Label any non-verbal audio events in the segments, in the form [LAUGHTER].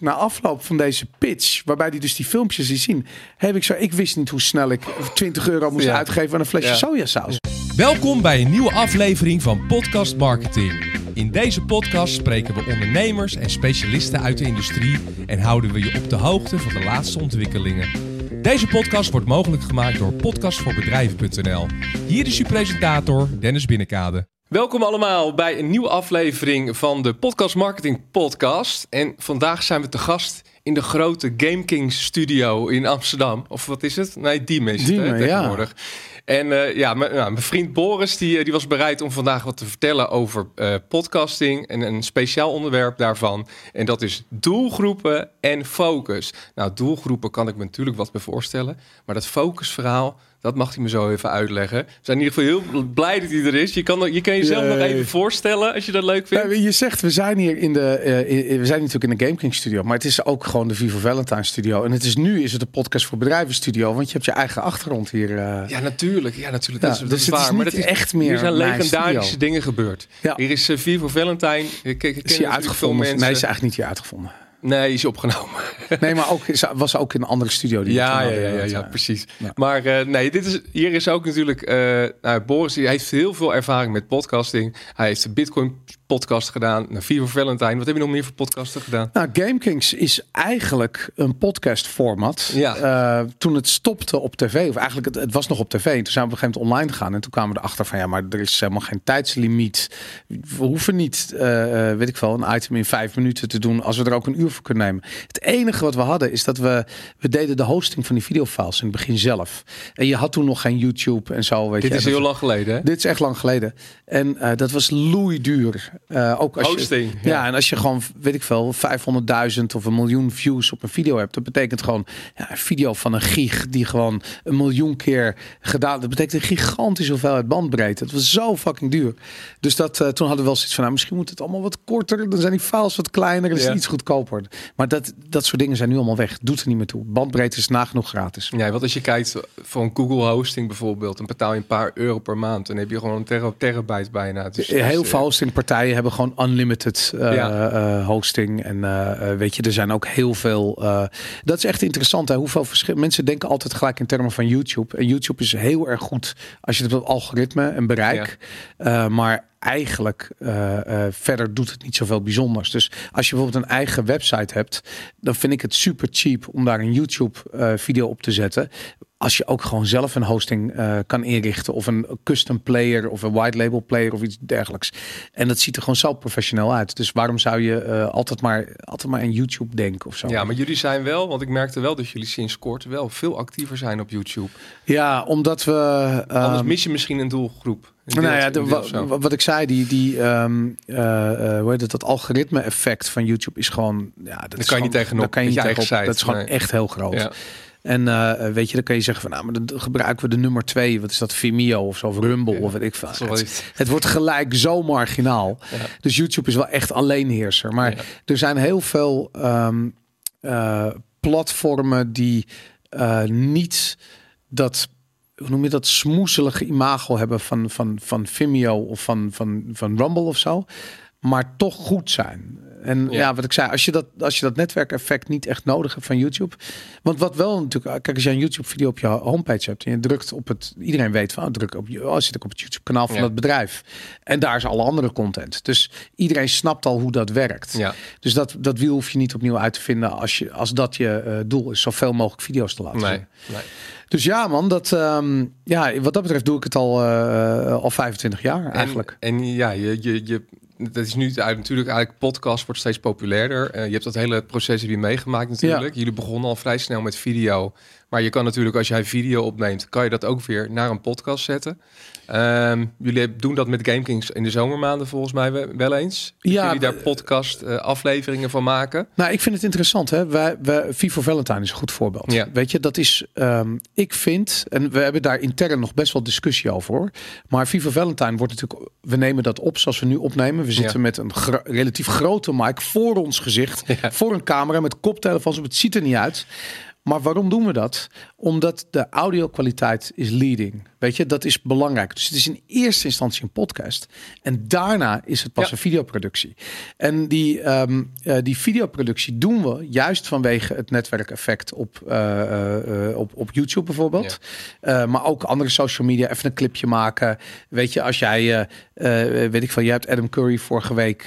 Na afloop van deze pitch, waarbij die dus die filmpjes die zien, heb ik zo, ik wist niet hoe snel ik 20 euro moest Ja. uitgeven aan een flesje Ja. sojasaus. Welkom bij een nieuwe aflevering van Podcast Marketing. In deze podcast spreken we ondernemers en specialisten uit de industrie en houden we je op de hoogte van de laatste ontwikkelingen. Deze podcast wordt mogelijk gemaakt door podcastvoorbedrijven.nl. Hier is uw presentator Dennis Binnekade. Welkom allemaal bij een nieuwe aflevering van de Podcast Marketing Podcast. En vandaag zijn we te gast in de grote Game Kings studio in Amsterdam. Of wat is het? Nee, Diemen is het Diemen, hè, ja. tegenwoordig. En eh, ja, mijn, nou, mijn vriend Boris die, eh, die was bereid om vandaag wat te vertellen over eh, podcasting en een speciaal onderwerp daarvan. En dat is doelgroepen en focus. Nou, doelgroepen kan ik me natuurlijk wat bij voorstellen. Maar dat focusverhaal, dat mag hij me zo even uitleggen. We zijn in ieder geval heel blij dat hij er is. Je kan, je kan jezelf nog even voorstellen als je dat leuk vindt. Je zegt, we zijn hier in de, eh, we zijn natuurlijk in de Game King studio, maar het is ook gewoon de Vivo Valentine studio. En het is nu is het de podcast voor bedrijven studio, want je hebt je eigen achtergrond hier. eh. Ja, natuurlijk. Ja, natuurlijk. Ja, dat is, dat dus is het is waar. maar dat is echt meer Hier zijn legendarische studio. dingen gebeurd. Ja. Hier is uh, Vivo Valentine. Ik, ik, ik ken is hier veel uitgevonden? mensen. Nee, is eigenlijk niet hier uitgevonden. Nee, is opgenomen. [LAUGHS] Nee, maar ook was ook in een andere studio. Die Ja, ja, ja, ja, eh, precies. Maar eh, nee, dit is, hier is ook natuurlijk... eh nou, Boris die heeft heel veel ervaring met podcasting. Hij heeft de Bitcoin podcast gedaan. Nou, Vivo Valentine. Wat heb je nog meer voor podcasten gedaan? Nou, GameKings is eigenlijk een podcast format. Ja. Eh, toen het stopte op tv, of eigenlijk het, het was nog op tv. En toen zijn we op een gegeven moment online gegaan. En toen kwamen we erachter van ja, maar er is helemaal geen tijdslimiet. We hoeven niet, eh, eh, weet ik wel, een item in vijf minuten te doen als we er ook een uur voor kunnen nemen. Het enige wat we hadden is dat we, we deden de hosting van die videofiles in het begin zelf. En je had toen nog geen YouTube en zo. Weet Dit je. is heel lang geleden, hè? dit is echt lang geleden. En dat was loeiduur. Eh ook als Hosting, Je, ja. ja. en als je gewoon, weet ik veel, 500.000 of een miljoen views op een video hebt. Dat betekent gewoon ja, een video van een gig die gewoon een miljoen keer gedaan. Dat betekent een gigantische hoeveelheid bandbreedte. Het was zo fucking duur. Dus dat, eh, toen hadden we wel zoiets van, nou, misschien moet het allemaal wat korter. Dan zijn die files wat kleiner. Dan is het Ja. iets goedkoper. Maar dat, dat soort dingen zijn nu allemaal weg. Doet er niet meer toe. Bandbreedte is nagenoeg gratis. Ja, want als je kijkt voor een Google hosting bijvoorbeeld, dan betaal je een paar euro per maand. Dan heb je gewoon een ter- terabyte bijna. Dus, Heel dus, veel eh, hostingpartijen hebben gewoon unlimited eh, Ja. eh, hosting. En eh, weet je, er zijn ook heel veel. dat is echt interessant. Hè? Hoeveel verschil. Mensen denken altijd gelijk in termen van YouTube. En YouTube is heel erg goed als je het op algoritme en bereik. Maar eigenlijk eh, eh, verder doet het niet zoveel bijzonders. Dus als je bijvoorbeeld een eigen website hebt, dan vind ik het super cheap om daar een YouTube eh, video op te zetten. Als je ook gewoon zelf een hosting kan inrichten of een custom player of een white label player of iets dergelijks. En dat ziet er gewoon zo professioneel uit. Dus waarom zou je altijd maar altijd maar aan YouTube denken of zo? Ja, maar jullie zijn wel, want ik merkte wel dat jullie sinds kort wel veel actiever zijn op YouTube. Ja, omdat we Anders ehm, mis je misschien een doelgroep. Nou ja, de, wa- wat ik zei, die, die ehm, eh, eh, hoe heet het, dat algoritme-effect van YouTube is gewoon, ja, dat is kan je niet tegenop daar kan je niet tegenop. site, Dat is gewoon nee. echt heel groot. Ja. En eh, weet je, dan kan je zeggen van, nou, maar dan gebruiken we de nummer twee, wat is dat, Vimeo of zo, of Rumble Ja, of weet ik veel. Het, wordt gelijk zo marginaal. Ja. Dus YouTube is wel echt alleenheerser. Maar Ja. er zijn heel veel ehm, eh, platformen die niet dat, hoe noem je dat, smoezelige imago hebben van, van, van Vimeo of van, van, van Rumble of zo. Maar toch goed zijn. En ja. Ja. wat ik zei, als je dat, als je dat netwerkeffect niet echt nodig hebt van YouTube. Want wat wel natuurlijk, kijk, als je een YouTube-video op je homepage hebt en je drukt op het, iedereen weet van, oh, druk op je, oh, zit ik op het YouTube-kanaal van Ja. dat bedrijf. En daar is alle andere content. Dus iedereen snapt al hoe dat werkt. Ja. Dus dat, dat wiel hoef je niet opnieuw uit te vinden als, je, als dat je eh, doel is. Zoveel mogelijk video's te laten Nee, zien. nee. Dus ja man, dat, ehm, ja, wat dat betreft doe ik het al, eh, al 25 jaar eigenlijk. En, en ja, je, je, je, dat is nu natuurlijk eigenlijk podcast wordt steeds populairder. Eh, je hebt dat hele proces weer meegemaakt natuurlijk. Jullie begonnen al vrij snel met video. Maar je kan natuurlijk als jij video opneemt, kan je dat ook weer naar een podcast zetten. Ehm, jullie doen dat met GameKings in de zomermaanden volgens mij we- wel eens. Dat Ja, jullie daar podcast eh, afleveringen van maken. Nou, ik vind het interessant. Hè? Wij, wij, Vivo Valentine is een goed voorbeeld. Ja. Weet je, dat is, ehm, ik vind, en we hebben daar intern nog best wel discussie over hoor. Maar Vivo Valentine wordt natuurlijk, we nemen dat op zoals we nu opnemen. We zitten Ja. met een gro- relatief grote mic voor ons gezicht, [LAUGHS] Ja. voor een camera met koptelefoons op. Het ziet er niet uit. Maar waarom doen we dat? Omdat de audio-kwaliteit is leading. Weet je, dat is belangrijk. Dus het is in eerste instantie een podcast. En daarna is het pas Ja. een videoproductie. En die, ehm, eh, die videoproductie doen we juist vanwege het netwerkeffect op, eh, eh, op, op YouTube bijvoorbeeld. Maar ook andere social media. Even een clipje maken. Weet je, als jij, weet ik van, jij hebt Adam Curry vorige week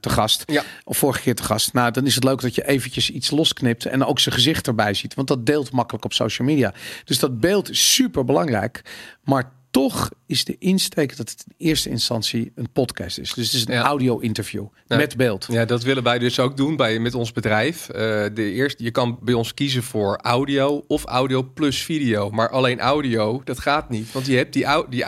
te gast. Ja. Of vorige keer te gast. Nou, dan is het leuk dat je eventjes iets losknipt en ook zijn gezicht erbij ziet. Want dat deelt makkelijk op social media. Dus dat beeld is super belangrijk. Maar toch is de insteek dat het in eerste instantie een podcast is. Dus het is een Ja. audio-interview Ja. met beeld. Ja, dat willen wij dus ook doen bij, met ons bedrijf. Eh, de eerste, je kan bij ons kiezen voor audio of audio plus video. Maar alleen audio, dat gaat niet. Want je hebt die audio.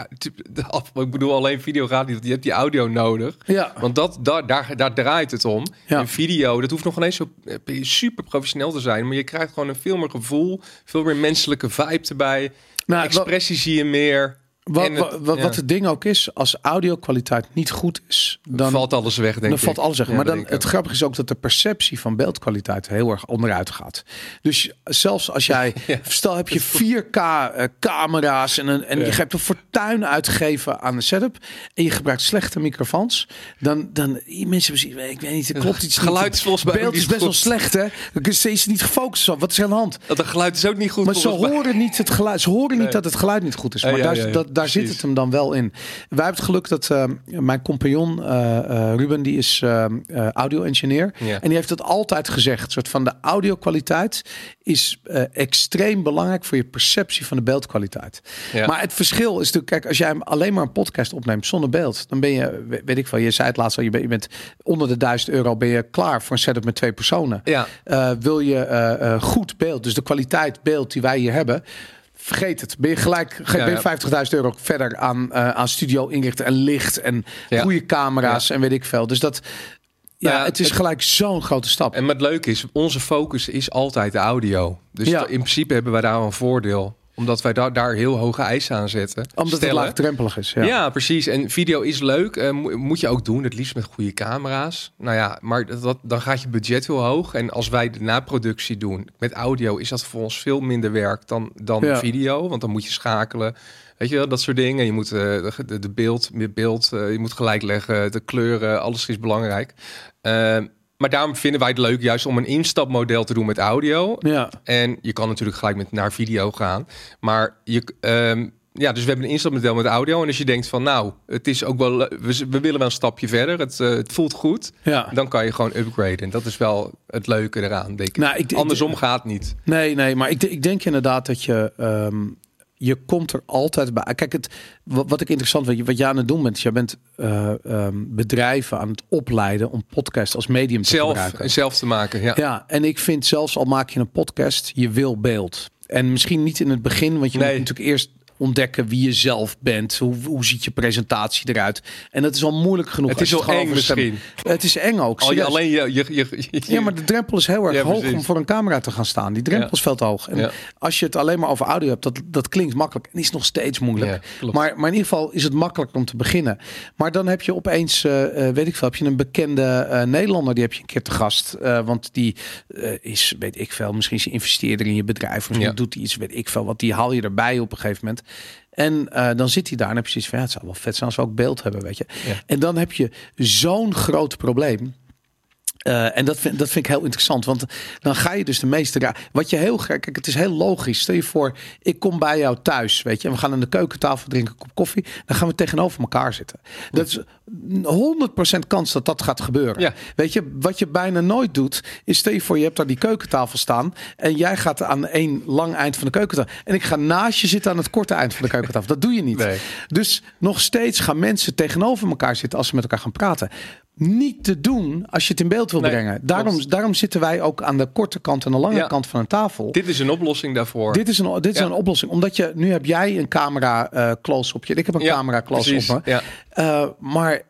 Ik bedoel, alleen video gaat niet. Want je hebt die audio nodig. Ja. Want dat, daar, daar, daar draait het om. Ja. En video, dat hoeft nog ineens zo eh, super professioneel te zijn. Maar je krijgt gewoon een veel meer gevoel. Veel meer menselijke vibe erbij. Nou, Expressie zie je meer. Wat, het- wat, wat, ja. wat het ding ook is, als audio-kwaliteit niet goed is, dan valt alles weg, denk dan ik. valt alles weg. Ja, maar dat dan, het grappige is ook dat de perceptie van beeldkwaliteit heel erg onderuit gaat. Dus zelfs als jij, [LAUGHS] Ja. stel heb je 4K eh, camera's en, een, en je hebt een fortuin uitgegeven aan een setup en je gebruikt slechte microfoons, dan, dan mensen zien, ik weet niet, er klopt iets geluid is volgens mij beeld is best wel slecht, hè? Dan is steeds niet gefocust op. Wat is er aan de hand? Dat het geluid is ook niet goed. Maar ze horen niet het geluid. Ze horen niet dat het geluid niet goed is. Ja, Maar daar, ja, dat, daar zit het hem dan wel in. Wij hebben het geluk dat eh, mijn compagnon eh, eh, Ruben, die is audio-engineer. Ja. En die heeft het altijd gezegd. Soort van de audio-kwaliteit is extreem belangrijk voor je perceptie van de beeldkwaliteit. Ja. Maar het verschil is natuurlijk, kijk, als jij alleen maar een podcast opneemt zonder beeld, dan ben je, we- weet ik veel, je zei het laatst al, je bent, je bent onder de 1000 euro ben je klaar voor een setup met twee personen. Ja. Wil je goed beeld, dus de kwaliteit beeld die wij hier hebben, vergeet het. Ben je gelijk ge- Ja, ja. 50.000 euro verder aan, eh, aan studio inrichten en licht en Ja. goede camera's en weet ik veel. Dus dat, ja, Nou het is het- gelijk zo'n grote stap. En wat leuk is, onze focus is altijd de audio. Dus Ja. in principe hebben wij daar een voordeel. Omdat wij daar daar heel hoge eisen aan zetten. Omdat het Stellen. laagdrempelig is. Ja. Ja. precies. En video is leuk. mo- moet je ook doen. Het liefst met goede camera's. Nou ja, maar dat, dat- dan gaat je budget heel hoog. En als wij de naproductie doen met audio, is dat voor ons veel minder werk dan, dan Ja. video. Want dan moet je schakelen. Weet je wel, dat soort dingen. Je moet eh, de, de beeld, meer beeld, eh, je moet gelijk leggen. De kleuren, alles is belangrijk. Maar daarom vinden wij het leuk juist om een instapmodel te doen met audio. Ja. En je kan natuurlijk gelijk met naar video gaan. Maar je, ehm, ja, dus we hebben een instapmodel met audio. En als je denkt van nou, het is ook wel, we, we willen wel een stapje verder. Het, eh, het voelt goed. Ja. Dan kan je gewoon upgraden. En dat is wel het leuke eraan, denk ik. Nou, ik- ik- Andersom gaat niet. Nee, nee, maar ik, ik denk inderdaad dat je. ehm, je komt er altijd bij. Kijk, het, wat, wat ik interessant vind, wat je aan het doen bent, is je bent eh, ehm, bedrijven aan het opleiden om podcast als medium te Zelf, gebruiken. zelf te maken. Ja. Ja, en ik vind zelfs al maak je een podcast, je wil beeld. En misschien niet in het begin, want je Nee. moet natuurlijk eerst ontdekken wie je zelf bent. Hoe, hoe ziet je presentatie eruit? En dat is al moeilijk genoeg. Het is gewoon eng misschien. Het is eng ook. Al je, alleen je, je, je, je- Ja, maar de drempel is heel erg Ja, hoog om voor een camera te gaan staan. Die drempel Ja. is veel te hoog. En Ja. als je het alleen maar over audio hebt, dat, dat klinkt makkelijk. En is nog steeds moeilijk. Maar, maar in ieder geval is het makkelijk om te beginnen. Maar dan heb je opeens, eh, eh, weet ik veel, heb je een bekende eh, Nederlander, die heb je een keer te gast. Want die is, weet ik veel, misschien is investeerder in je bedrijf. Of misschien doet hij iets, weet ik veel. Wat die haal je erbij op een gegeven moment. En eh, dan zit hij daar en heb je zoiets van, ja, het zou wel vet zijn als we ook beeld hebben, weet je. Ja. En dan heb je zo'n groot probleem. Eh, en dat vind, dat vind ik heel interessant, want dan ga je dus de meeste Wat je heel graag, kijk, het is heel logisch. Stel je voor, ik kom bij jou thuis, weet je, en we gaan aan de keukentafel drinken, een kop koffie, dan gaan we tegenover elkaar zitten. Dat is 100% kans dat dat gaat gebeuren. Ja. Weet je, wat je bijna nooit doet, is stel je voor, je hebt daar die keukentafel staan en jij gaat aan één lang eind van de keukentafel en ik ga naast je zitten aan het korte eind van de keukentafel. Dat doe je niet. [LAUGHS] Nee. Dus nog steeds gaan mensen tegenover elkaar zitten als ze met elkaar gaan praten. Niet te doen als je het in beeld wil Nee, brengen. Daarom, klopt. daarom zitten wij ook aan de korte kant en de lange Ja. kant van een tafel. Dit is een oplossing daarvoor. Dit is een, dit is Ja. een oplossing. Omdat je, nu heb jij een camera eh close op je. Ik heb een Ja, camera close precies. op me. Eh, maar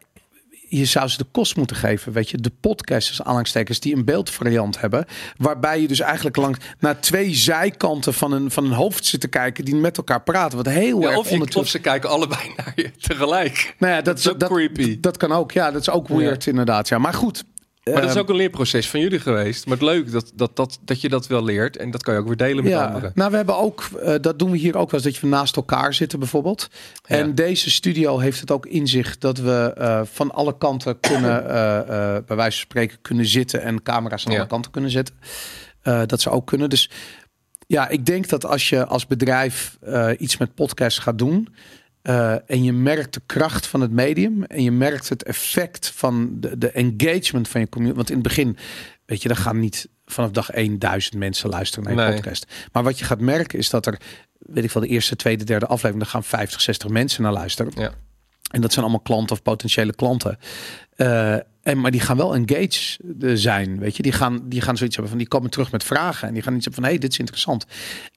je zou ze de kost moeten geven, weet je, de podcasters, aanhalingstekens, die een beeldvariant hebben, waarbij je dus eigenlijk langs naar twee zijkanten van een, van een hoofd zit te kijken die met elkaar praten, wat heel Ja, erg of, je, ondertussen- of ze kijken allebei [LAUGHS] naar je tegelijk. nou ja, dat, is ook creepy. Dat kan ook, ja, dat is ook weird inderdaad. Ja, maar goed. Maar dat is Ehm, ook een leerproces van jullie geweest. Maar het leuk dat, dat, dat, dat je dat wel leert. En dat kan je ook weer delen met anderen. nou, we hebben ook, eh, dat doen we hier ook wel eens, dat je naast elkaar zitten bijvoorbeeld. Ja. En deze studio heeft het ook in zich dat we eh, van alle kanten kunnen, eh, bij wijze van spreken, kunnen zitten en camera's aan Ja. alle kanten kunnen zetten. Dat ze ook kunnen. Dus ja, ik denk dat als je als bedrijf iets met podcast gaat doen. Eh, en je merkt de kracht van het medium. En je merkt het effect van de, de engagement van je community. Want in het begin, weet je, dan gaan niet vanaf dag 1 duizend mensen luisteren naar je Nee. podcast. Maar wat je gaat merken is dat er, weet ik wel, de eerste, tweede, derde aflevering, daar gaan 50, 60 mensen naar luisteren. Ja. En dat zijn allemaal klanten of potentiële klanten. Eh, en, maar die gaan wel engaged eh, zijn, weet je. Die gaan, die gaan zoiets hebben van, die komen terug met vragen. En die gaan iets hebben van, hey, dit is interessant.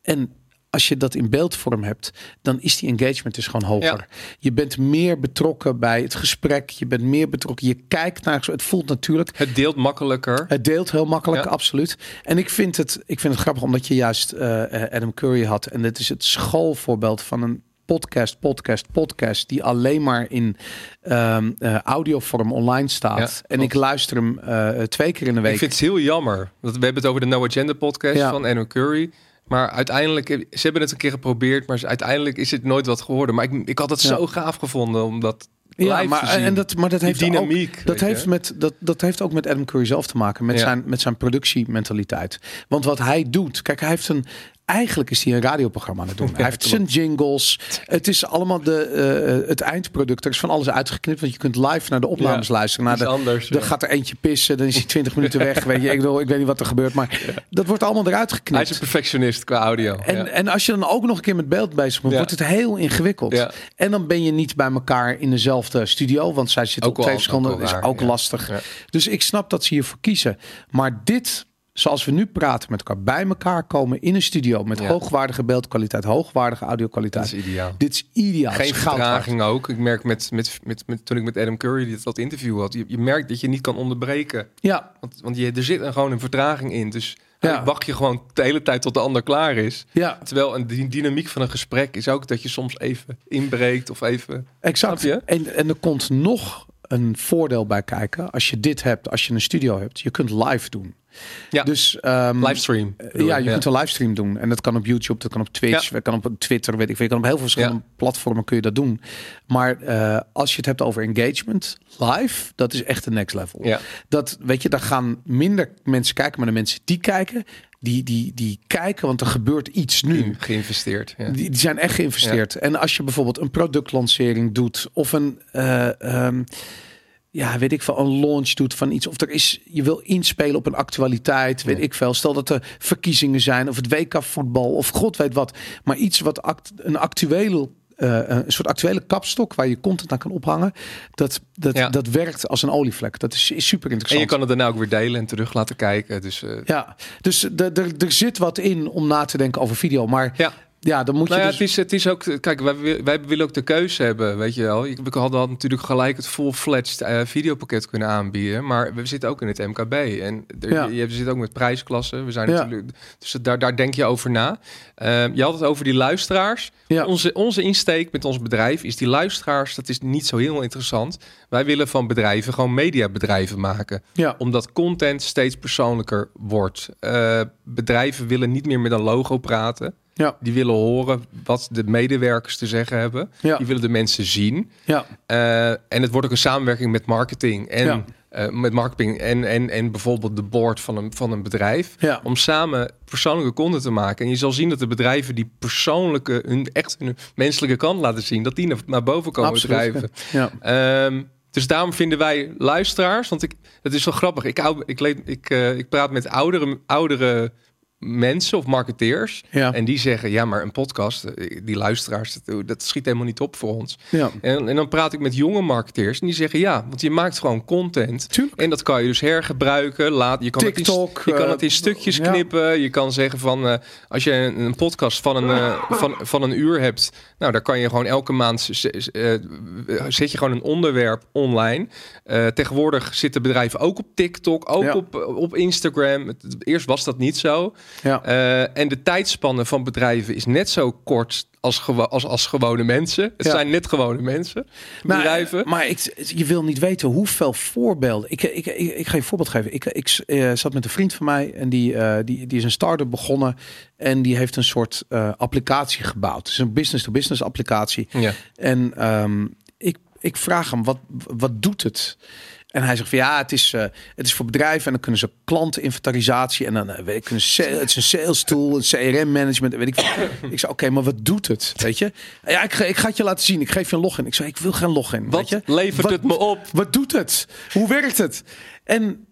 En als je dat in beeldvorm hebt, dan is die engagement dus gewoon hoger. Je bent meer betrokken bij het gesprek. Je bent meer betrokken. Je kijkt naar, het voelt natuurlijk. Het deelt makkelijker. Het deelt heel makkelijk, Ja. absoluut. En ik vind, het, ik vind het grappig omdat je juist eh, Adam Curry had. En dit is het schoolvoorbeeld van een podcast, podcast, podcast. Die alleen maar in ehm, eh, audiovorm online staat. Ja, en ik luister hem twee keer in de week. Ik vind het heel jammer. Want we hebben het over de No Agenda podcast Ja. van Anno Curry. Maar uiteindelijk, ze hebben het een keer geprobeerd, maar uiteindelijk is het nooit wat geworden. Maar ik, ik had het Ja. zo gaaf gevonden om dat ja, maar, te zien. en dat, maar dat heeft ook- dynamiek. Dat weet je. heeft, met, dat, dat heeft ook met Adam Curry zelf te maken. Met, Ja. zijn, met zijn productiementaliteit. Want wat hij doet. Kijk, hij heeft een. Eigenlijk is hij een radioprogramma aan het doen. [LAUGHS] hij heeft zijn jingles. Het is allemaal de, eh, het eindproduct. Er is van alles uitgeknipt. Want je kunt live naar de opnames Ja, luisteren. Naar de, anders. dan ja. gaat er eentje pissen. Dan is hij 20 minuten weg. [LAUGHS] Weet je, ik, ik weet niet wat er gebeurt. Maar dat wordt allemaal eruit Hij geknipt. is een perfectionist qua audio. En, ja. en als je dan ook nog een keer met beeld bezig bent, Ja. wordt het heel ingewikkeld. Ja. En dan ben je niet bij elkaar in dezelfde studio, want zij zitten Ook op twee verschillende. is ook ja. lastig. Ja. Dus ik snap dat ze hiervoor kiezen. Maar dit, zoals we nu praten met elkaar, bij elkaar komen in een studio met Ja. hoogwaardige beeldkwaliteit, hoogwaardige audiokwaliteit. is ideaal. Dit is ideaal. Geen is vertraging ook. Ik merk met, met, met, met, toen ik met Adam Curry dit, dat interview had, je, je merkt dat je niet kan onderbreken. Ja, Want, want je, er zit gewoon een vertraging in. Dus Ja. wacht je gewoon de hele tijd tot de ander klaar is. ja, Terwijl een die dynamiek van een gesprek is ook dat je soms even inbreekt of even... exact. En, en er komt nog een voordeel bij kijken. Als je dit hebt, als je een studio hebt, je kunt live doen. Ja. Dus ehm, Livestream. Ja, je kunt een livestream doen. En dat kan op YouTube, dat kan op Twitch, Ja. dat kan op Twitter, weet ik veel. Je kan op heel veel verschillende platformen kun je dat doen. Maar eh, als je het hebt over engagement live, dat is echt de next level. Ja. Dat, weet je, daar gaan minder mensen kijken, maar de mensen die kijken, die, die, die kijken, want er gebeurt iets nu. geïnvesteerd. Ja. Die, die zijn echt geïnvesteerd. En als je bijvoorbeeld een productlancering doet of een, eh, ehm, ja, weet ik veel, een launch doet van iets. Of er is, je wil inspelen op een actualiteit, weet Ja. ik veel. Stel dat er verkiezingen zijn of het WK voetbal of god weet wat. Maar iets wat act, een actuele eh, een soort actuele kapstok waar je content aan kan ophangen. Dat, dat, Ja. dat werkt als een olievlek. Dat is, is super En interessant. je kan het daarna ook weer delen en terug laten kijken. Dus eh, Ja, dus er zit wat in om na te denken over video. Maar ja. Ja, dan moet Nou je ja, dus... het, is, het is ook, kijk, wij, wij willen ook de keuze hebben, weet je wel. We hadden al natuurlijk gelijk het full-fledged eh, videopakket kunnen aanbieden, maar we zitten ook in het MKB en er, Ja. je, je zit ook met prijsklassen. We zijn Ja. natuurlijk, dus daar, daar denk je over na. Eh, je had het over die luisteraars. Ja. Onze, onze insteek met ons bedrijf is die luisteraars, dat is niet zo heel interessant. Wij willen van bedrijven gewoon mediabedrijven maken omdat content steeds persoonlijker wordt. Eh, bedrijven willen niet meer met een logo praten. Ja, Die willen horen wat de medewerkers te zeggen hebben. Ja. Die willen de mensen zien. ja, Eh, en het wordt ook een samenwerking met marketing en Ja. eh, met marketing en, en, en bijvoorbeeld de board van een, van een bedrijf. ja. Om samen persoonlijke content te maken. En je zal zien dat de bedrijven die persoonlijke, hun echt hun menselijke kant laten zien, dat die naar, boven komen Absoluut. drijven. Ja. Ehm, dus daarom vinden wij luisteraars, want ik, het is wel grappig. Ik, ik, ik, eh, ik praat met oudere, oudere mensen of marketeers. Ja. En die zeggen, ja, maar een podcast, eh, die luisteraars, dat, dat schiet helemaal niet op voor ons. ja. En, en dan praat ik met jonge marketeers en die zeggen, ja, want je maakt gewoon content. Tuurlijk. En dat kan je dus hergebruiken. Laat, je kan TikTok, het in, je kan eh, het in stukjes ja. knippen. Je kan zeggen van, eh, als je een, een podcast van een, eh, van, van een uur hebt, nou, daar kan je gewoon elke maand eh, zet je gewoon een onderwerp online. Eh, tegenwoordig zitten bedrijven ook op TikTok, ook Ja. op, op Instagram. Eerst was dat niet zo. ja. Eh, en de tijdspanne van bedrijven is net zo kort als, gewo als, als gewone mensen. Het Ja. zijn net gewone mensen, Maar, bedrijven. maar ik, je wil niet weten hoeveel voorbeelden. Ik, ik, ik, ik ga je een voorbeeld geven. Ik, ik eh, zat met een vriend van mij en die, eh, die, die is een start-up begonnen. En die heeft een soort eh, applicatie gebouwd. Het is een business-to-business applicatie. ja. En ehm, ik, ik vraag hem, wat, wat doet het? En hij zegt van ja, het is, eh, het is voor bedrijven en dan kunnen ze klanteninventarisatie en dan eh, weet ik, kunnen ze, het is een sales tool, een CRM management, weet ik. ik zei oké, maar wat doet het? Weet je? Ja, ik, ga- ik ga het je laten zien. Ik geef je een login. Ik zei ik wil geen login. Wat weet je? levert Wat- het me op? Wat doet het? Hoe werkt het? En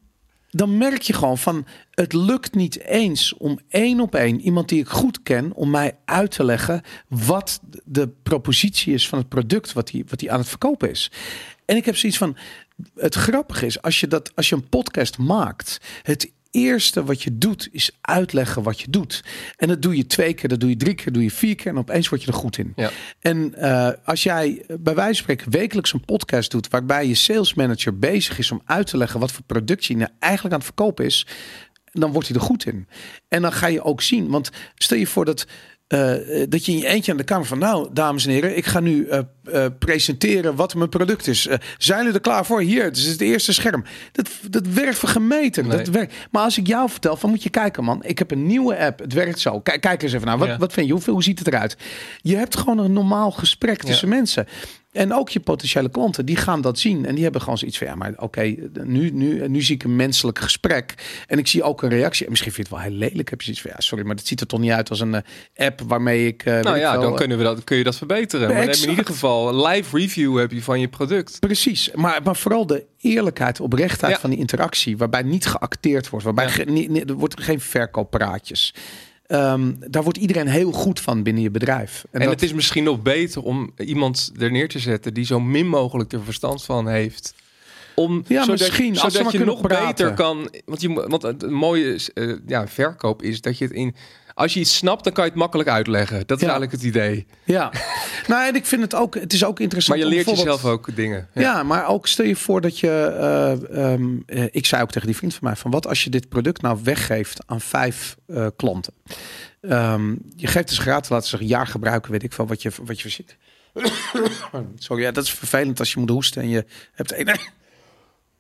dan merk je gewoon van het lukt niet eens om één op één iemand die ik goed ken om mij uit te leggen wat de propositie is van het product wat hij wat hij aan het verkopen is. En ik heb zoiets van het grappige is als je dat als je een podcast maakt, het eerste wat je doet is uitleggen wat je doet. En dat doe je twee keer, dat doe je drie keer, doe je vier keer en opeens word je er goed in. Ja. En eh, als jij eh, bij wijze van spreken wekelijks een podcast doet waarbij je sales manager bezig is om uit te leggen wat voor productie nou eigenlijk aan het verkopen is, dan wordt hij er goed in. En dan ga je ook zien, want stel je voor dat. Eh, dat je in je eentje aan de kamer van, nou, dames en heren, ik ga nu eh, eh, presenteren wat mijn product is. Zijn jullie er klaar voor? Hier, het is het eerste scherm. Dat, dat werkt voor gemeten. Nee. Dat werkt. Maar als ik jou vertel, van moet je kijken, man. Ik heb een nieuwe app. Het werkt zo. Kijk, kijk eens even naar. Wat, Ja. wat vind je? Hoeveel, hoe ziet het eruit? Je hebt gewoon een normaal gesprek tussen mensen. En ook je potentiële klanten, die gaan dat zien. En die hebben gewoon zoiets van, ja, maar oké, nu, nu, nu zie ik een menselijk gesprek. En ik zie ook een reactie. En misschien vind je het wel heel lelijk. Heb je zoiets van, ja, sorry, maar dat ziet er toch niet uit als een eh, app waarmee ik... eh, Nou ja, dan eh, kunnen we dat, kun je dat verbeteren. Maar dan heb je in Exact. ieder geval een live review heb je van je product. Precies, maar, maar vooral de eerlijkheid, oprechtheid Ja. van die interactie, waarbij niet geacteerd wordt, waarbij Ja. ge- niet, niet- er wordt geen verkooppraatjes. Ehm, daar wordt iedereen heel goed van binnen je bedrijf. En, dat- het is misschien nog beter om iemand er neer te zetten die zo min mogelijk er verstand van heeft. Om, Ja, zodat, misschien, als zodat maar je nog praten. beter kan. Want, je, want het mooie eh, ja, verkoop is dat je het in. Als je iets snapt, dan kan je het makkelijk uitleggen. Dat is Ja. eigenlijk het idee. Ja, [LAUGHS] nou en ik vind het ook, het is ook interessant. Maar je leert jezelf ook dingen. Ja. maar ook stel je voor dat je. eh, ehm, eh, ik zei ook tegen die vriend van mij: van wat als je dit product nou weggeeft aan vijf eh, klanten? Ehm, je geeft dus gratis, laten ze een jaar gebruiken, weet ik van wat je, wat je verzit. [COUGHS] Sorry, ja, dat is vervelend als je moet hoesten en je hebt een.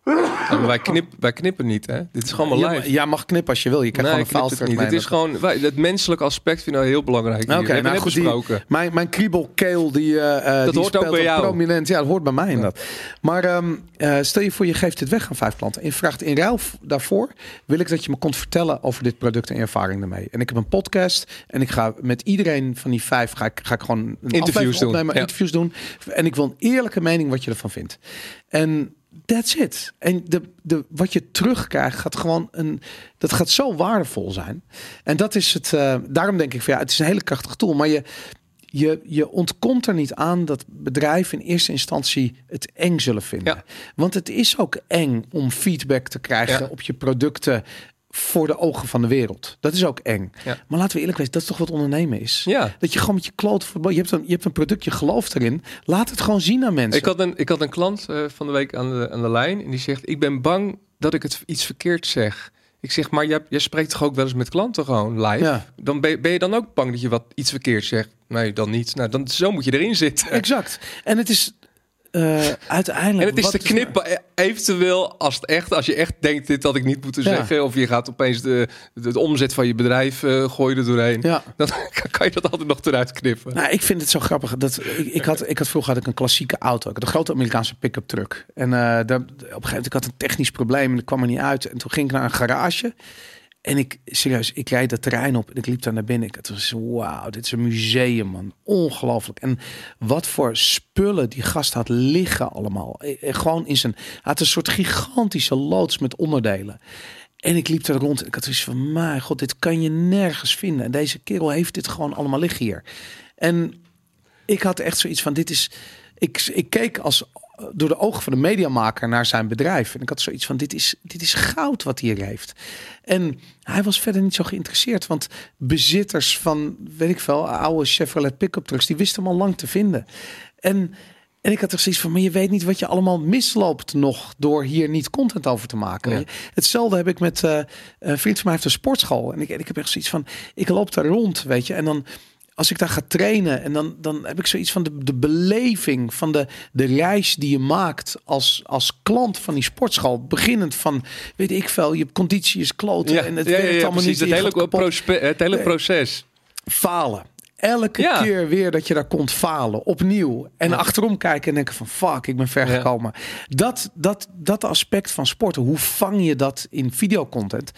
Ja, maar wij, knip, wij knippen niet, hè? Dit is gewoon maar live. ja, mag knippen als je wil. Je nee, gewoon een niet. Het is gewoon, wij, het menselijke aspect vind ik nou heel belangrijk. Oké, hebben nou goed, die-. Mijn, mijn kriebelkeel, die, eh, Dat die hoort ook bij jou. prominent. Ja, dat hoort bij mij inderdaad. Maar ehm, eh, stel je voor, je geeft dit weg aan vijf klanten. En vraagt in ruil daarvoor, wil ik dat je me komt vertellen over dit product en je ervaring ermee. En ik heb een podcast en ik ga met iedereen van die vijf, ga ik, ga ik gewoon een aflevering doen, opnemen, ja. interviews doen. En ik wil een eerlijke mening wat je ervan vindt. En that's it. En de, de, wat je terugkrijgt gaat gewoon een, dat gaat zo waardevol zijn. En dat is het. eh, daarom denk ik van ja, het is een hele krachtig tool. Maar je, je, je ontkomt er niet aan dat bedrijven in eerste instantie het eng zullen vinden. Ja. Want het is ook eng om feedback te krijgen Ja. op je producten voor de ogen van de wereld. Dat is ook eng. Ja. Maar laten we eerlijk wezen, dat is toch wat ondernemen is. Ja. Dat je gewoon met je kloot voor. Je hebt een, je hebt een product, je gelooft erin. Laat het gewoon zien aan mensen. Ik had een, ik had een klant eh, van de week aan de, aan de lijn en die zegt: Ik ben bang dat ik het iets verkeerd zeg. Ik zeg, maar jij, jij spreekt toch ook wel eens met klanten gewoon live? Ja. Dan ben, je- ben je dan ook bang dat je wat iets verkeerd zegt? Nee, dan niet. Nou, dan, zo moet je erin zitten. Exact. En het is eh, uiteindelijk. En het is te knippen, e- eventueel als, het echt, als je echt denkt dit had ik niet moeten Ja. zeggen. Of je gaat opeens de, de, de omzet van je bedrijf eh gooien er doorheen. Ja. Dan [LAUGHS] kan je dat altijd nog eruit knippen. Nou, ik vind het zo grappig. Dat, ik, ik, had, ik had vroeger had ik een klassieke auto. Ik had een grote Amerikaanse pick-up truck. En eh, daar, op een gegeven moment ik had een technisch probleem en ik kwam er niet uit. En toen ging ik naar een garage. En ik, serieus, ik rijd dat terrein op en ik liep daar naar binnen. Ik had wauw, dit is een museum, man. Ongelooflijk. En wat voor spullen die gast had liggen allemaal. Eh, eh, Gewoon in zijn, had een soort gigantische loods met onderdelen. En ik liep er rond en ik had zoiets van, mijn god, dit kan je nergens vinden. En deze kerel heeft dit gewoon allemaal liggen hier. En ik had echt zoiets van, dit is... Ik, ik keek als door de ogen van de mediamaker naar zijn bedrijf. En ik had zoiets van, dit is, dit is goud wat hij hier heeft. En hij was verder niet zo geïnteresseerd. Want bezitters van, weet ik veel, oude Chevrolet pick-up trucks... die wisten hem al lang te vinden. En, en ik had er zoiets van, maar je weet niet wat je allemaal misloopt nog... door hier niet content over te maken. Ja. Hetzelfde heb ik met eh, een vriend van mij heeft een sportschool. En ik, en ik heb echt zoiets van, ik loop daar rond, weet je. En dan als ik daar ga trainen en dan, dan heb ik zoiets van de, de beleving van de, de reis die je maakt als, als klant van die sportschool. Beginnend van, weet ik veel, je conditie is kloten Ja, en het ja, ja, werkt ja, allemaal niet. Het je hele, prospe- het hele proces. falen. Elke Ja. keer weer dat je daar komt falen, opnieuw. En achterom kijken en denken van fuck, ik ben ver Ja. gekomen. Dat, dat, dat aspect van sporten, hoe vang je dat in videocontent?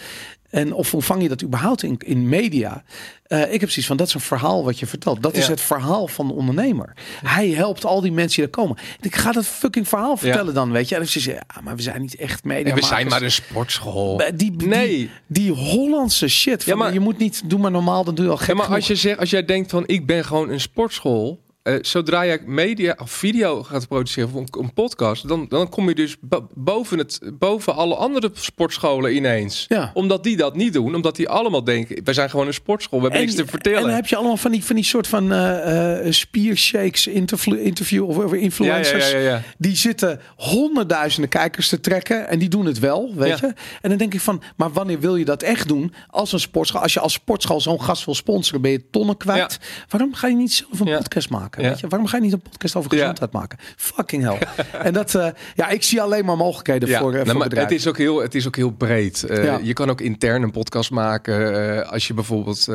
En of hoe vang je dat überhaupt in, in media? Eh, ik heb zoiets van, dat is een verhaal wat je vertelt. Dat is het verhaal van de ondernemer. Hij helpt al die mensen die er komen. Ik ga dat fucking verhaal vertellen dan, weet je. En dan je, ja, maar we zijn niet echt media. we zijn maar een sportschool. Die, die, Nee. die, Hollandse shit. Van, maar- je moet niet, doe maar normaal, dan doe je al gek Ja, maar genoeg. als, je zegt, als jij denkt van ik ben gewoon een sportschool. Eh, zodra jij media of video gaat produceren of een, een podcast, dan, dan kom je dus bo- boven, het, boven alle andere sportscholen ineens. Ja. Omdat die dat niet doen, omdat die allemaal denken: wij zijn gewoon een sportschool, we hebben niks te vertellen. En dan heb je allemaal van die, van die soort van eh spiershakes interview, interview of over influencers. Ja, ja. Die zitten honderdduizenden kijkers te trekken en die doen het wel, weet je. En dan denk ik van, maar wanneer wil je dat echt doen als een sportschool? Als je als sportschool zo'n gast wil sponsoren, ben je tonnen kwijt. Waarom ga je niet zelf een podcast maken? Ja. Weet je? Waarom ga je niet een podcast over Ja. gezondheid maken? Fucking hell. [LAUGHS] en dat, eh, ja, ik zie alleen maar mogelijkheden voor, eh, nou, voor maar bedrijven. het is ook heel, het is ook heel breed. Eh. Je kan ook intern een podcast maken. als je bijvoorbeeld,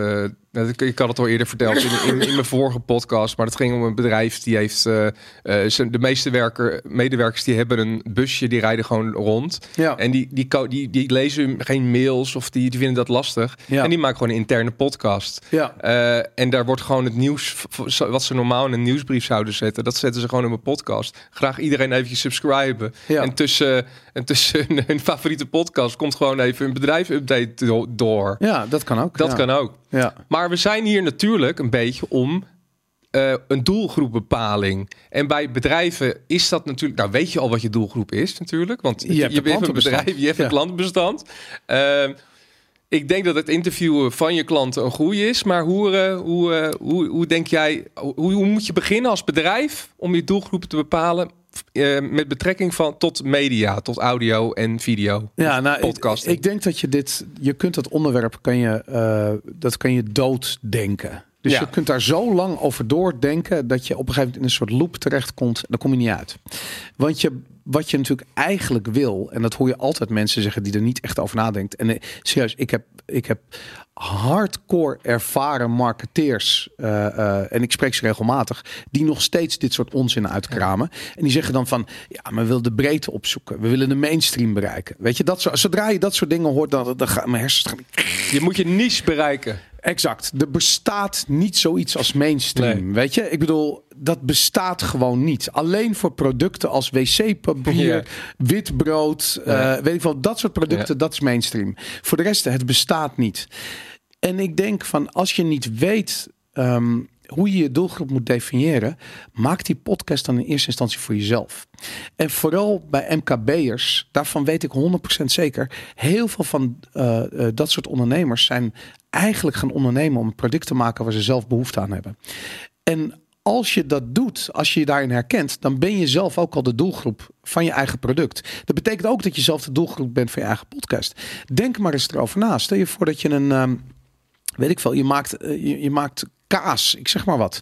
nou, ik ik had het al eerder verteld in, in, in mijn vorige podcast, maar het ging om een bedrijf die heeft de meeste werker, medewerkers die hebben een busje, die rijden gewoon rond. Ja. En die, die, die, die lezen geen mails of die, die vinden dat lastig. Ja. En die maken gewoon een interne podcast. Ja. En daar wordt gewoon het nieuws, wat ze normaal een nieuwsbrief zouden zetten, dat zetten ze gewoon in mijn podcast. Graag iedereen eventjes subscriben. Ja. En tussen, en tussen [LAUGHS] hun, favoriete podcast komt gewoon even een bedrijfsupdate do- door. ja, dat kan ook. Dat ja. kan ook. Ja. Maar we zijn hier natuurlijk een beetje om eh, een doelgroepbepaling. En bij bedrijven is dat natuurlijk... Nou, weet je al wat je doelgroep is natuurlijk. Want Je hebt een bedrijf, je hebt een Ja. klantenbestand. Ik denk dat het interviewen van je klanten een goede is. Maar hoe, eh, hoe, eh, hoe, hoe denk jij... Hoe, hoe moet je beginnen als bedrijf om je doelgroepen te bepalen... eh, met betrekking van tot media, tot audio en video. Ja, nou. Ik, ik denk dat je dit, je kunt dat onderwerp, kan je, dat kan je dooddenken. Dus Ja. je kunt daar zo lang over doordenken dat je op een gegeven moment in een soort loop terechtkomt. En dan kom je niet uit. Want je, wat je natuurlijk eigenlijk wil, en dat hoor je altijd mensen zeggen die er niet echt over nadenkt. En eh, serieus, ik heb, ik heb hardcore ervaren marketeers, eh, eh, en ik spreek ze regelmatig, die nog steeds dit soort onzin uitkramen. En die zeggen dan van, ja, maar we willen de breedte opzoeken. We willen de mainstream bereiken. Weet je, dat zo, zodra je dat soort dingen hoort, dan, dan gaan mijn hersens gaan Je moet je niche bereiken. Exact. Er bestaat niet zoiets als mainstream. Nee. Weet je, ik bedoel, dat bestaat gewoon niet. Alleen voor producten als wc-papier, [LAUGHS] Ja. wit brood, eh, weet ik wel, dat soort producten, dat is mainstream. Voor de rest, het bestaat niet. En ik denk van, als je niet weet ehm, hoe je je doelgroep moet definiëren, maak die podcast dan in eerste instantie voor jezelf. En vooral bij MKB'ers, daarvan weet ik 100% zeker, heel veel van eh, eh, dat soort ondernemers zijn eigenlijk gaan ondernemen om een product te maken waar ze zelf behoefte aan hebben. En als je dat doet, als je je daarin herkent, dan ben je zelf ook al de doelgroep van je eigen product. Dat betekent ook dat je zelf de doelgroep bent van je eigen podcast. Denk maar eens erover na. Stel je voor dat je een, ehm, weet ik veel, je maakt, eh, je, je maakt kaas, ik zeg maar wat.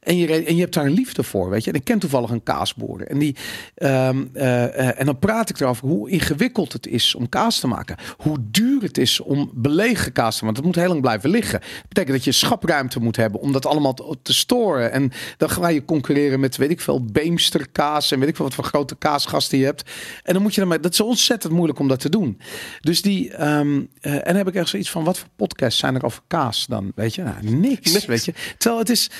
En je, en je hebt daar een liefde voor, weet je. En ik ken toevallig een kaasboer. En, die, ehm, eh, eh, en dan praat ik erover hoe ingewikkeld het is om kaas te maken. Hoe duur het is om belegen kaas te maken. Want het moet heel lang blijven liggen. Dat betekent dat je schapruimte moet hebben om dat allemaal te, te storen. En dan ga je concurreren met, weet ik veel, Beemsterkaas. En weet ik veel wat voor grote kaasgasten je hebt. En dan moet je dan dat is ontzettend moeilijk om dat te doen. Dus die, ehm, eh, en dan heb ik echt zoiets van, wat voor podcasts zijn er over kaas dan? Weet je, nou, niks, Niks. weet je. Terwijl het is,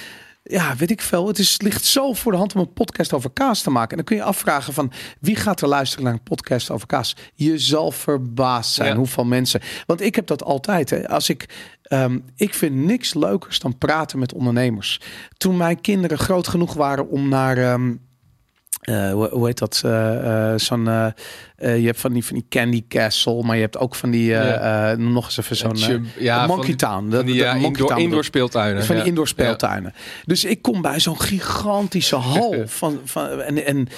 ja, weet ik veel. Het is, ligt zo voor de hand om een podcast over kaas te maken. En dan kun je afvragen van wie gaat er luisteren naar een podcast over kaas? Je zal verbaasd zijn Ja. hoeveel mensen. Want ik heb dat altijd. Hè. Als ik, ehm, ik vind niks leukers dan praten met ondernemers. Toen mijn kinderen groot genoeg waren om naar. ehm, uh, hoe, hoe, heet dat? Uh, zo'n, je hebt van die, van die Candy Castle, maar je hebt ook van die, ja. nog eens even zo'n ja, Monkey Town. Dat, die, ja, Monkey indoor, Town indoor speeltuinen. Van die indoor speeltuinen. Dus ik kom bij zo'n gigantische [LAUGHS] hal van, van en, en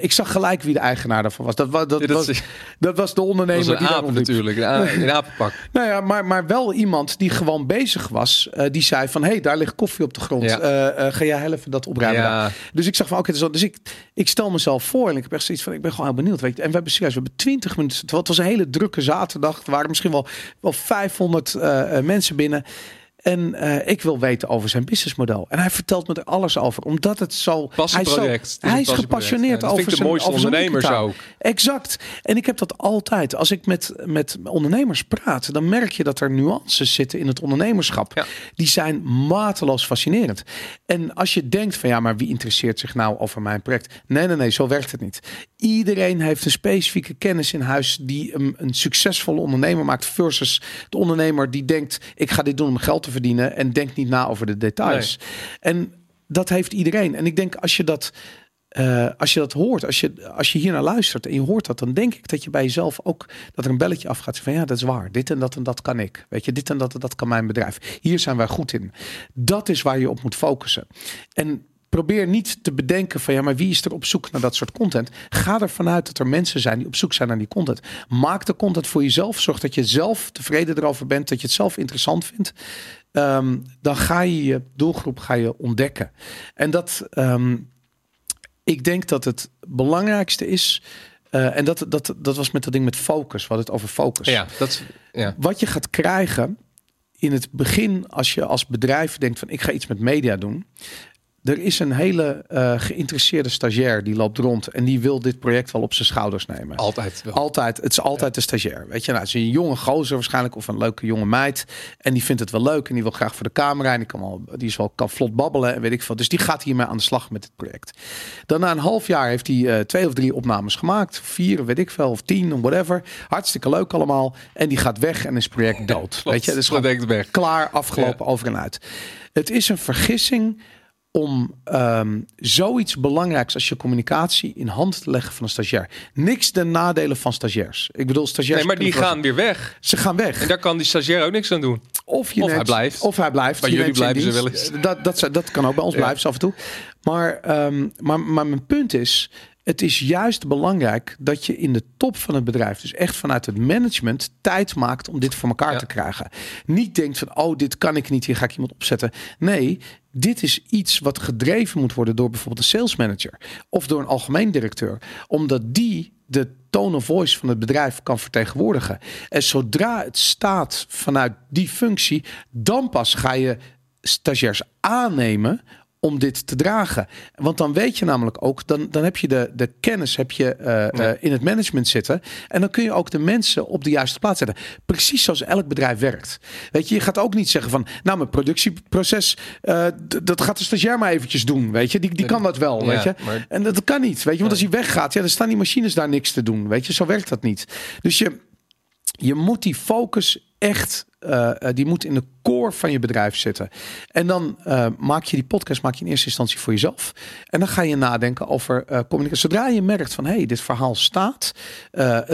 ik zag gelijk wie de eigenaar daarvan was. Dat, dat, dat, was, dat was de ondernemer was die aap, natuurlijk, een apenpak. [LAUGHS] nou ja, maar, maar wel iemand die gewoon bezig was. die zei van, hé, hey, daar ligt koffie op de grond. ga jij helpen dat opruimen? Dus ik zag van, oké, okay, dus ik, ik ik stel mezelf voor en ik heb echt zoiets van, ik ben gewoon heel benieuwd. Weet je. En we hebben serieus, we hebben 20 minuten, het was een hele drukke zaterdag. Er waren misschien wel, wel 500 uh, uh, mensen binnen. En uh, ik wil weten over zijn businessmodel. En hij vertelt me er alles over. Omdat het zo... Passieproject. Hij, hij is gepassioneerd ja, over zijn, over ondernemers ook. Exact. En ik heb dat altijd. Als ik met, met ondernemers praat, dan merk je dat er nuances zitten in het ondernemerschap. Ja. Die zijn mateloos fascinerend. En als je denkt van ja, maar wie interesseert zich nou over mijn project? Nee, nee, nee, zo werkt het niet. Iedereen heeft een specifieke kennis in huis die een, een succesvolle ondernemer maakt versus de ondernemer die denkt ik ga dit doen om geld te verdienen en denkt niet na over de details. En dat heeft iedereen. En ik denk als je dat, uh, als je dat hoort, als je, als je hier naar luistert en je hoort dat, dan denk ik dat je bij jezelf ook dat er een belletje afgaat van ja, dat is waar. Dit en dat en dat kan ik. Weet je, dit en dat en dat kan mijn bedrijf. Hier zijn wij goed in. Dat is waar je op moet focussen. En probeer niet te bedenken van ja, maar wie is er op zoek naar dat soort content? Ga ervan uit dat er mensen zijn die op zoek zijn naar die content. Maak de content voor jezelf. Zorg dat je zelf tevreden erover bent, dat je het zelf interessant vindt. Um, dan ga je je doelgroep ga je ontdekken. En dat, um, ik denk dat het belangrijkste is. Uh, en dat, dat, dat was met dat ding met focus. Wat het over focus. Ja, dat, ja. Wat je gaat krijgen in het begin, als je als bedrijf denkt van ik ga iets met media doen, er is een hele uh, geïnteresseerde stagiair die loopt rond en die wil dit project wel op zijn schouders nemen. Altijd. Wel. Altijd. Het is altijd de stagiair. Weet je, nou, het is een jonge gozer waarschijnlijk of een leuke jonge meid en die vindt het wel leuk en die wil graag voor de camera en die kan wel, die is wel kan vlot babbelen en weet ik veel. Dus die gaat hiermee aan de slag met het project. Dan na een half jaar heeft hij uh, twee of drie opnames gemaakt, vier, weet ik veel, of tien, of whatever. Hartstikke leuk allemaal. En die gaat weg en is het project dood. [LAUGHS] weet je, dus gewoon weg. klaar, afgelopen, ja. over en uit. Het is een vergissing om um, zoiets belangrijks als je communicatie in hand te leggen van een stagiair. Niks de nadelen van stagiairs. Ik bedoel, stagiairs. Nee, maar die gaan weer weg. Ze gaan weg. En daar kan die stagiair ook niks aan doen. Of, je of hij blijft. Of hij blijft. Bij jullie blijven ze wel eens. Dat, dat, dat kan ook bij ons ja. blijven af en toe. Maar, um, maar, maar mijn punt is, het is juist belangrijk dat je in de top van het bedrijf, dus echt vanuit het management, tijd maakt om dit voor elkaar ja. te krijgen. Niet denkt van, oh, dit kan ik niet, hier ga ik iemand opzetten. Nee, dit is iets wat gedreven moet worden door bijvoorbeeld een sales manager of door een algemeen directeur, omdat die de tone of voice van het bedrijf kan vertegenwoordigen. En zodra het staat vanuit die functie, dan pas ga je stagiairs aannemen om dit te dragen. Want dan weet je namelijk ook, dan, dan heb je de, de kennis heb je, uh, ja. uh, in het management zitten. En dan kun je ook de mensen op de juiste plaats zetten. Precies zoals elk bedrijf werkt. Weet je, je gaat ook niet zeggen van, nou mijn productieproces, uh, dat gaat de stagiair maar eventjes doen. Weet je, die, die kan dat wel. Ja, weet je, maar... en dat kan niet. Weet je, want als hij weggaat, ja, dan staan die machines daar niks te doen. Weet je, zo werkt dat niet. Dus je, je moet die focus echt, die moet in de core van je bedrijf zitten. En dan uh, maak je die podcast maak je in eerste instantie voor jezelf. En dan ga je nadenken over uh, communicatie. Zodra je merkt van, hé, hey, dit verhaal staat.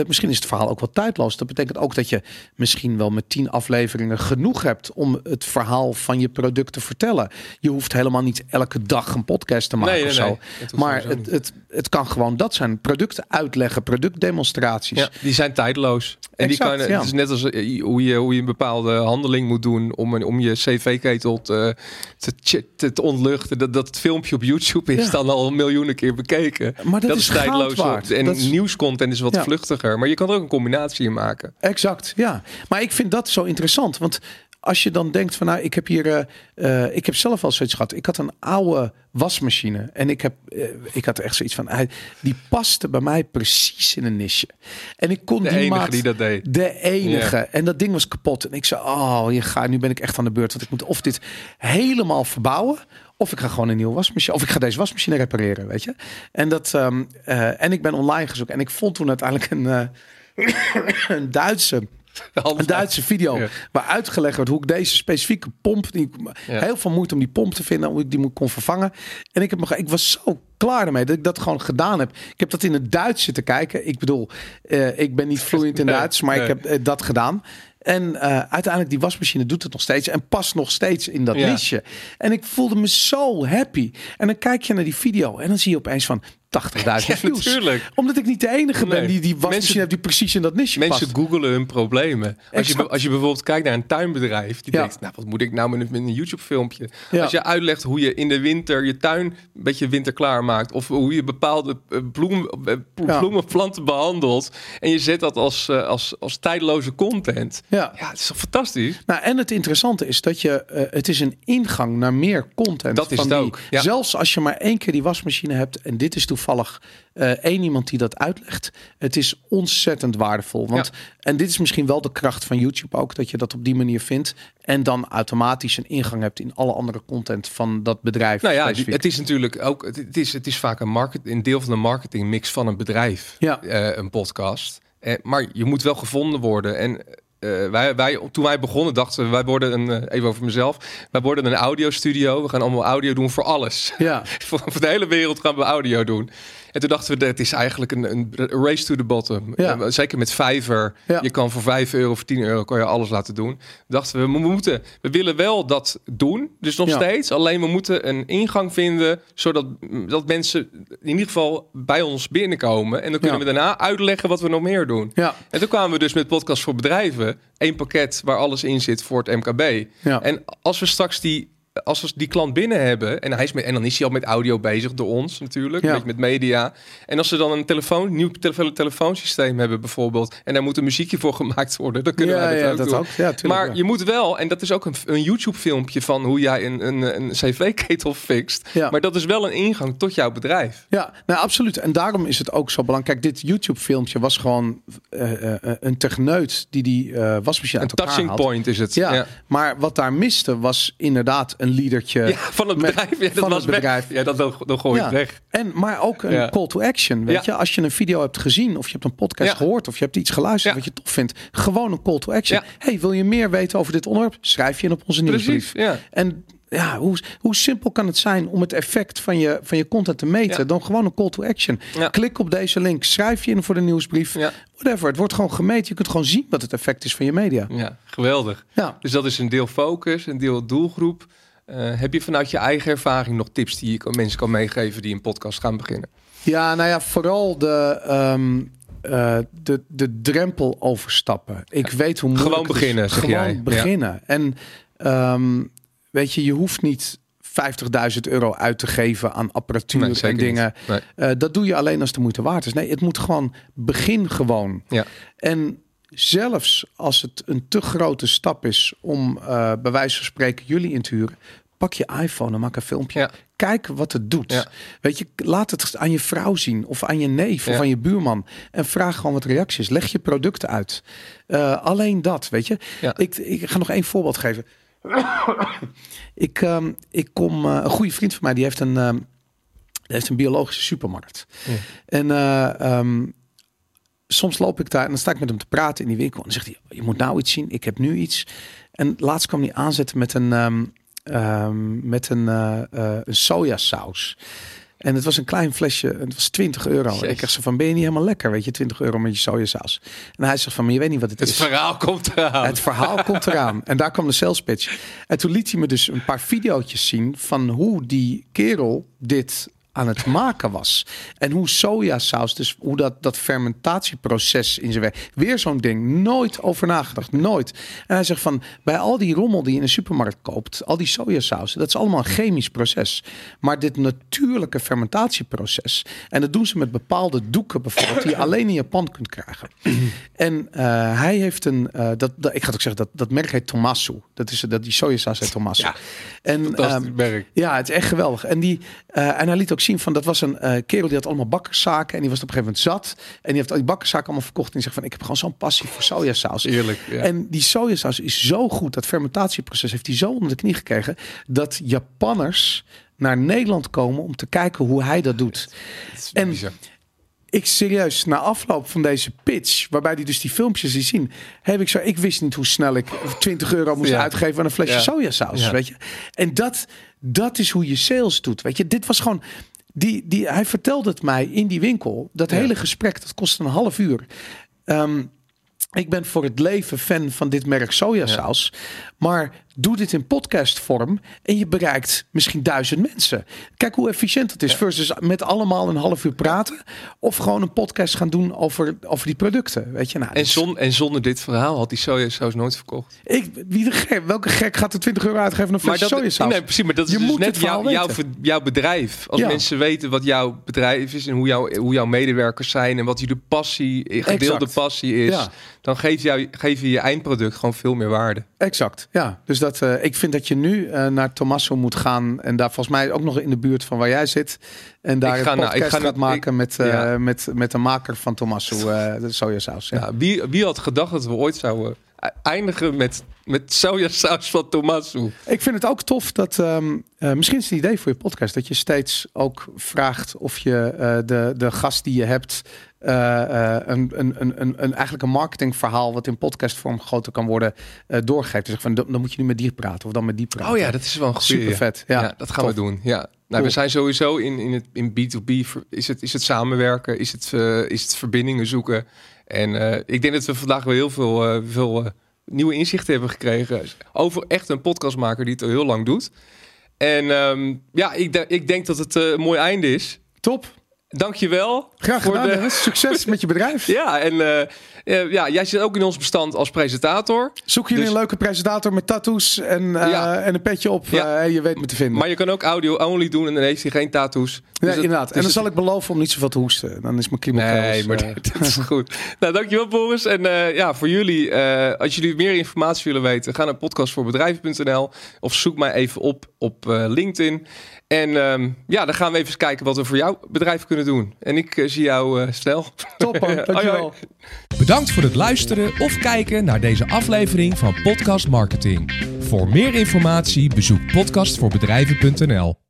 misschien is het verhaal ook wel tijdloos. Dat betekent ook dat je misschien wel met tien afleveringen genoeg hebt om het verhaal van je product te vertellen. Je hoeft helemaal niet elke dag een podcast te maken nee, nee, of zo. Nee, maar het, het, het kan gewoon dat zijn. Producten uitleggen, productdemonstraties. Ja, die zijn tijdloos. En exact, die ja. kan, het is net als hoe je, hoe je een bepaalde handeling moet doen om, om je cv-ketel te, te, te, te, ontluchten. Dat, dat filmpje op YouTube is ja. dan al miljoenen keer bekeken. Maar dat, dat is, is tijdloos. Waard. En dat is... nieuwscontent is wat ja. vluchtiger. Maar je kan er ook een combinatie in maken. Exact, ja. Maar ik vind dat zo interessant. Want als je dan denkt van nou, ik heb hier, uh, uh, ik heb zelf al zoiets gehad. Ik had een oude wasmachine en ik heb, uh, ik had echt zoiets van, hij, die paste bij mij precies in een nisje. En ik kon de die enige maat, die dat deed. De enige. Ja. En dat ding was kapot. En ik zei, oh, je gaat, nu ben ik echt aan de beurt, want ik moet of dit helemaal verbouwen. Of ik ga gewoon een nieuwe wasmachine. Of ik ga deze wasmachine repareren, weet je. En, dat, um, en ik ben online gezocht. En ik vond toen uiteindelijk een, [COUGHS] een Duitse [LAUGHS] Een Duitse video Ja. waar uitgelegd wordt hoe ik deze specifieke pomp, die, Ja. heel veel moeite om die pomp te vinden, hoe ik die moet kon vervangen. En ik heb me, ik was zo klaar ermee dat ik dat gewoon gedaan heb. Ik heb dat in het Duits zitten kijken. Ik bedoel, eh, ik ben niet [LAUGHS] vloeiend in Duits, maar ik heb eh, dat gedaan. En eh, uiteindelijk die wasmachine doet het nog steeds en past nog steeds in dat Ja. liedje. En ik voelde me zo happy. En dan kijk je naar die video en dan zie je opeens van 80.000 [LAUGHS] Ja, views. natuurlijk. Omdat ik niet de enige ben die die wasmachine heeft die precies in dat niche Mensen past. googelen hun problemen. Als je, als je bijvoorbeeld kijkt naar een tuinbedrijf, die Ja. denkt, nou wat moet ik nou met een, met een YouTube filmpje? Ja. Als je uitlegt hoe je in de winter je tuin een beetje winterklaar maakt, of hoe je bepaalde eh, bloem, eh, bloemenplanten behandelt, en je zet dat als, eh, als, als tijdloze content. Ja. Ja, het is toch fantastisch? Nou, en het interessante is dat je, het is een ingang naar meer content. Dat is van het die- ook, ja. Zelfs als je maar één keer die wasmachine hebt, en dit is toevallig eh, één iemand die dat uitlegt, het is ontzettend waardevol. Want, en dit is misschien wel de kracht van YouTube ook, dat je dat op die manier vindt. En dan automatisch een ingang hebt in alle andere content van dat bedrijf. Nou ja, specifiek. het is natuurlijk ook, het, het is, het is vaak een, market, een deel van de marketingmix van een bedrijf, Ja. eh, een podcast. Eh, maar je moet wel gevonden worden. En eh, wij, wij, toen wij begonnen dachten we, wij worden een, eh, even over mezelf, wij worden een audiostudio. We gaan allemaal audio doen voor alles. Ja. [LAUGHS] voor, voor de hele wereld gaan we audio doen. En toen dachten we, dat is eigenlijk een, een race to the bottom. Ja. Eh, zeker met Fiverr. Ja. Je kan voor 5 euro, voor 10 euro kan je alles laten doen. Dachten we, we moeten, we willen wel dat doen. Dus nog Ja. steeds. Alleen we moeten een ingang vinden, zodat dat mensen in ieder geval bij ons binnenkomen. En dan kunnen we daarna uitleggen wat we nog meer doen. Ja. En toen kwamen we dus met podcast voor bedrijven. Eén pakket waar alles in zit voor het MKB. Ja. En als we straks die, als we die klant binnen hebben, en, hij is met, en dan is hij al met audio bezig door ons natuurlijk, Ja. beetje met media. En als ze dan een telefoon, nieuw tele telefoonsysteem hebben bijvoorbeeld, en daar moet een muziekje voor [LAUGHS] gemaakt worden, dan kunnen Ja, wij dat ja, ook dat doen. ook. Ja, tuurlijk, maar je moet wel, en dat is ook een, een YouTube-filmpje van hoe jij een, een, een cv-ketel fixt. Ja. Maar dat is wel een ingang tot jouw bedrijf. Ja, nou absoluut. En daarom is het ook zo belangrijk. Kijk, dit YouTube-filmpje was gewoon eh, eh, een techneut die die eh, wasmachine Een touching point is het. Ja, ja. maar wat daar miste was inderdaad een liedertje Ja, van het met- bedrijf. Ja, dat van was het bedrijf. Weg. Ja, dat, dan, dan gooi je Ja. het weg. En, maar ook een call to action. Weet je, als je een video hebt gezien of je hebt een podcast gehoord of je hebt iets geluisterd wat je tof vindt, gewoon een call to action. Hey, wil je meer weten over dit onderwerp? Schrijf je in op onze nieuwsbrief. Precies. En ja, hoe, hoe simpel kan het zijn om het effect van je, van je content te meten? Ja. Dan gewoon een call to action. Ja. Klik op deze link, schrijf je in voor de nieuwsbrief. Ja. Whatever, het wordt gewoon gemeten. Je kunt gewoon zien wat het effect is van je media. Ja, geweldig. Ja. Dus dat is een deel focus, een deel doelgroep. Eh, heb je vanuit je eigen ervaring nog tips die je mensen kan meegeven die een podcast gaan beginnen? Ja, nou ja, vooral de, ehm, eh, de, de drempel overstappen. Ik weet hoe moeilijk Gewoon het is. beginnen, zeg Gewoon jij. Ja. beginnen. En ehm, weet je, je hoeft niet 50.000 euro uit te geven aan apparatuur Nee, en dingen. Nee. Eh, dat doe je alleen als de moeite waard is. Nee, het moet gewoon begin gewoon. Ja. En zelfs als het een te grote stap is om eh, bij wijze van spreken jullie in te huren, pak je iPhone en maak een filmpje. Ja. Kijk wat het doet. Ja. Weet je, laat het aan je vrouw zien of aan je neef of aan je buurman en vraag gewoon wat reacties. Leg je producten uit. Eh, alleen dat, weet je. Ik, ik ga nog één voorbeeld geven. [COUGHS] ik, ehm, ik kom, eh, een goede vriend van mij, die heeft een, ehm, die heeft een biologische supermarkt. Ja. En eh, ehm, soms loop ik daar en dan sta ik met hem te praten in die winkel. En dan zegt hij, je moet nou iets zien, ik heb nu iets. En laatst kwam hij aanzetten met een, ehm, ehm, met een, eh, eh, een sojasaus. En het was een klein flesje, het was 20 euro. Ik zeg zo van, ben je niet helemaal lekker, weet je, 20 euro met je sojasaus. En hij zegt van, maar je weet niet wat het, Het is. verhaal komt eraan. Het verhaal komt eraan. En daar kwam de sales pitch. En toen liet hij me dus een paar videootjes zien van hoe die kerel dit aan het maken was. En hoe sojasaus, dus hoe dat, dat fermentatieproces in zijn werk. Weer zo'n ding. Nooit over nagedacht. Nooit. En hij zegt van, bij al die rommel die je in een supermarkt koopt, al die sojasaus, dat is allemaal een chemisch proces. Maar dit natuurlijke fermentatieproces, en dat doen ze met bepaalde doeken bijvoorbeeld, die je alleen in Japan kunt krijgen. En eh, hij heeft een, eh, dat, dat, ik ga het ook zeggen, dat, dat merk heet Tomasu. Dat is dat die sojasaus heet Tomasu. Ja, en, ehm, merk. ja, het is echt geweldig. En, die, eh, en hij liet ook zien van dat was een eh, kerel die had allemaal bakkerszaken en die was op een gegeven moment zat en die heeft al die bakkerszaken allemaal verkocht en die zegt van ik heb gewoon zo'n passie voor sojasaus. Eerlijk. Ja. En die sojasaus is zo goed, dat fermentatieproces heeft hij zo onder de knie gekregen dat Japanners naar Nederland komen om te kijken hoe hij dat doet. En- bizar. ik serieus, na afloop van deze pitch, waarbij die dus die filmpjes die zien, heb ik zo, ik wist niet hoe snel ik 20 euro moest Ja. uitgeven aan een flesje Ja. sojasaus, Ja. weet je. En dat, dat is hoe je sales doet, weet je. Dit was gewoon, die, die, hij vertelde het mij in die winkel. Dat Ja. hele gesprek, dat kostte een half uur. Ehm, ik ben voor het leven fan van dit merk sojasaus. Maar doe dit in podcastvorm en je bereikt misschien duizend mensen. Kijk hoe efficiënt het is. Versus met allemaal een half uur praten. Of gewoon een podcast gaan doen over, over die producten. Weet je, nou, En, zon, en zonder dit verhaal had die sojasaus nooit verkocht. ik, wie de gek, welke gek gaat er 20 euro uitgeven aan een sojasaus? nee, precies, maar dat is Je dus moet net jouw, jouw, bedrijf. Als Ja. mensen weten wat jouw bedrijf is en hoe, jouw hoe jouw medewerkers zijn en wat je de passie, gedeelde Exact. passie is, Ja. dan geef, jou, geef je je eindproduct gewoon veel meer waarde. Exact, ja. Dus dat, eh, ik vind dat je nu eh, naar Tommaso moet gaan. En daar volgens mij ook nog in de buurt van waar jij zit. En daar Ik een nou- podcast ik ga gaat nou- maken ik- met, eh, ja. met, met de maker van Tommaso, de sojasaus. Ja. Ja, wie, wie had gedacht dat we ooit zouden e- eindigen met, met sojasaus van Tomasu? Ik vind het ook tof dat, ehm, eh, misschien is het idee voor je podcast, dat je steeds ook vraagt of je de, de gast die je hebt, een, een, een, een, een, eigenlijk een marketingverhaal wat in podcastvorm groter kan worden, eh, doorgeeft. Dus zeg van, dan moet je nu met die praten of dan met die praten. Oh ja, dat is wel een goede. Super vet. Ja, dat gaan we doen. Ja. Nou, Cool. we zijn sowieso in, in, het, in B2B. ver- Is het, is het samenwerken? Is het, eh, is het verbindingen zoeken? En eh, ik denk dat we vandaag wel heel veel, eh, veel eh, nieuwe inzichten hebben gekregen. Over echt een podcastmaker die het al heel lang doet. En ehm, ja, ik, ik denk dat het eh, een mooi einde is. Top. Dankjewel. Graag voor gedaan, de- Dennis. Succes met je bedrijf. [LAUGHS] Ja, en eh, eh, ja, jij zit ook in ons bestand als presentator. Zoek jullie Dus- een leuke presentator met tattoos en, eh, Ja. en een petje op. Ja. je weet me te vinden. Maar je kan ook audio-only doen en dan heeft hij geen tattoos. ja, Dus inderdaad. dus en dan het- zal ik beloven om niet zoveel te hoesten. Dan is mijn kriebelkeel. Nee, maar [LAUGHS] dat is [LAUGHS] goed. Nou, dankjewel Boris. En ja, voor jullie, als jullie meer informatie willen weten, ga naar podcastvoorbedrijven.nl of zoek mij even op op LinkedIn. En ehm, ja, dan gaan we even eens kijken wat we voor jouw bedrijf kunnen doen. En ik eh, zie jou eh, snel. Top man, [LAUGHS] dankjewel. Bedankt voor het luisteren of kijken naar deze aflevering van Podcast Marketing. Voor meer informatie bezoek podcastvoorbedrijven.nl.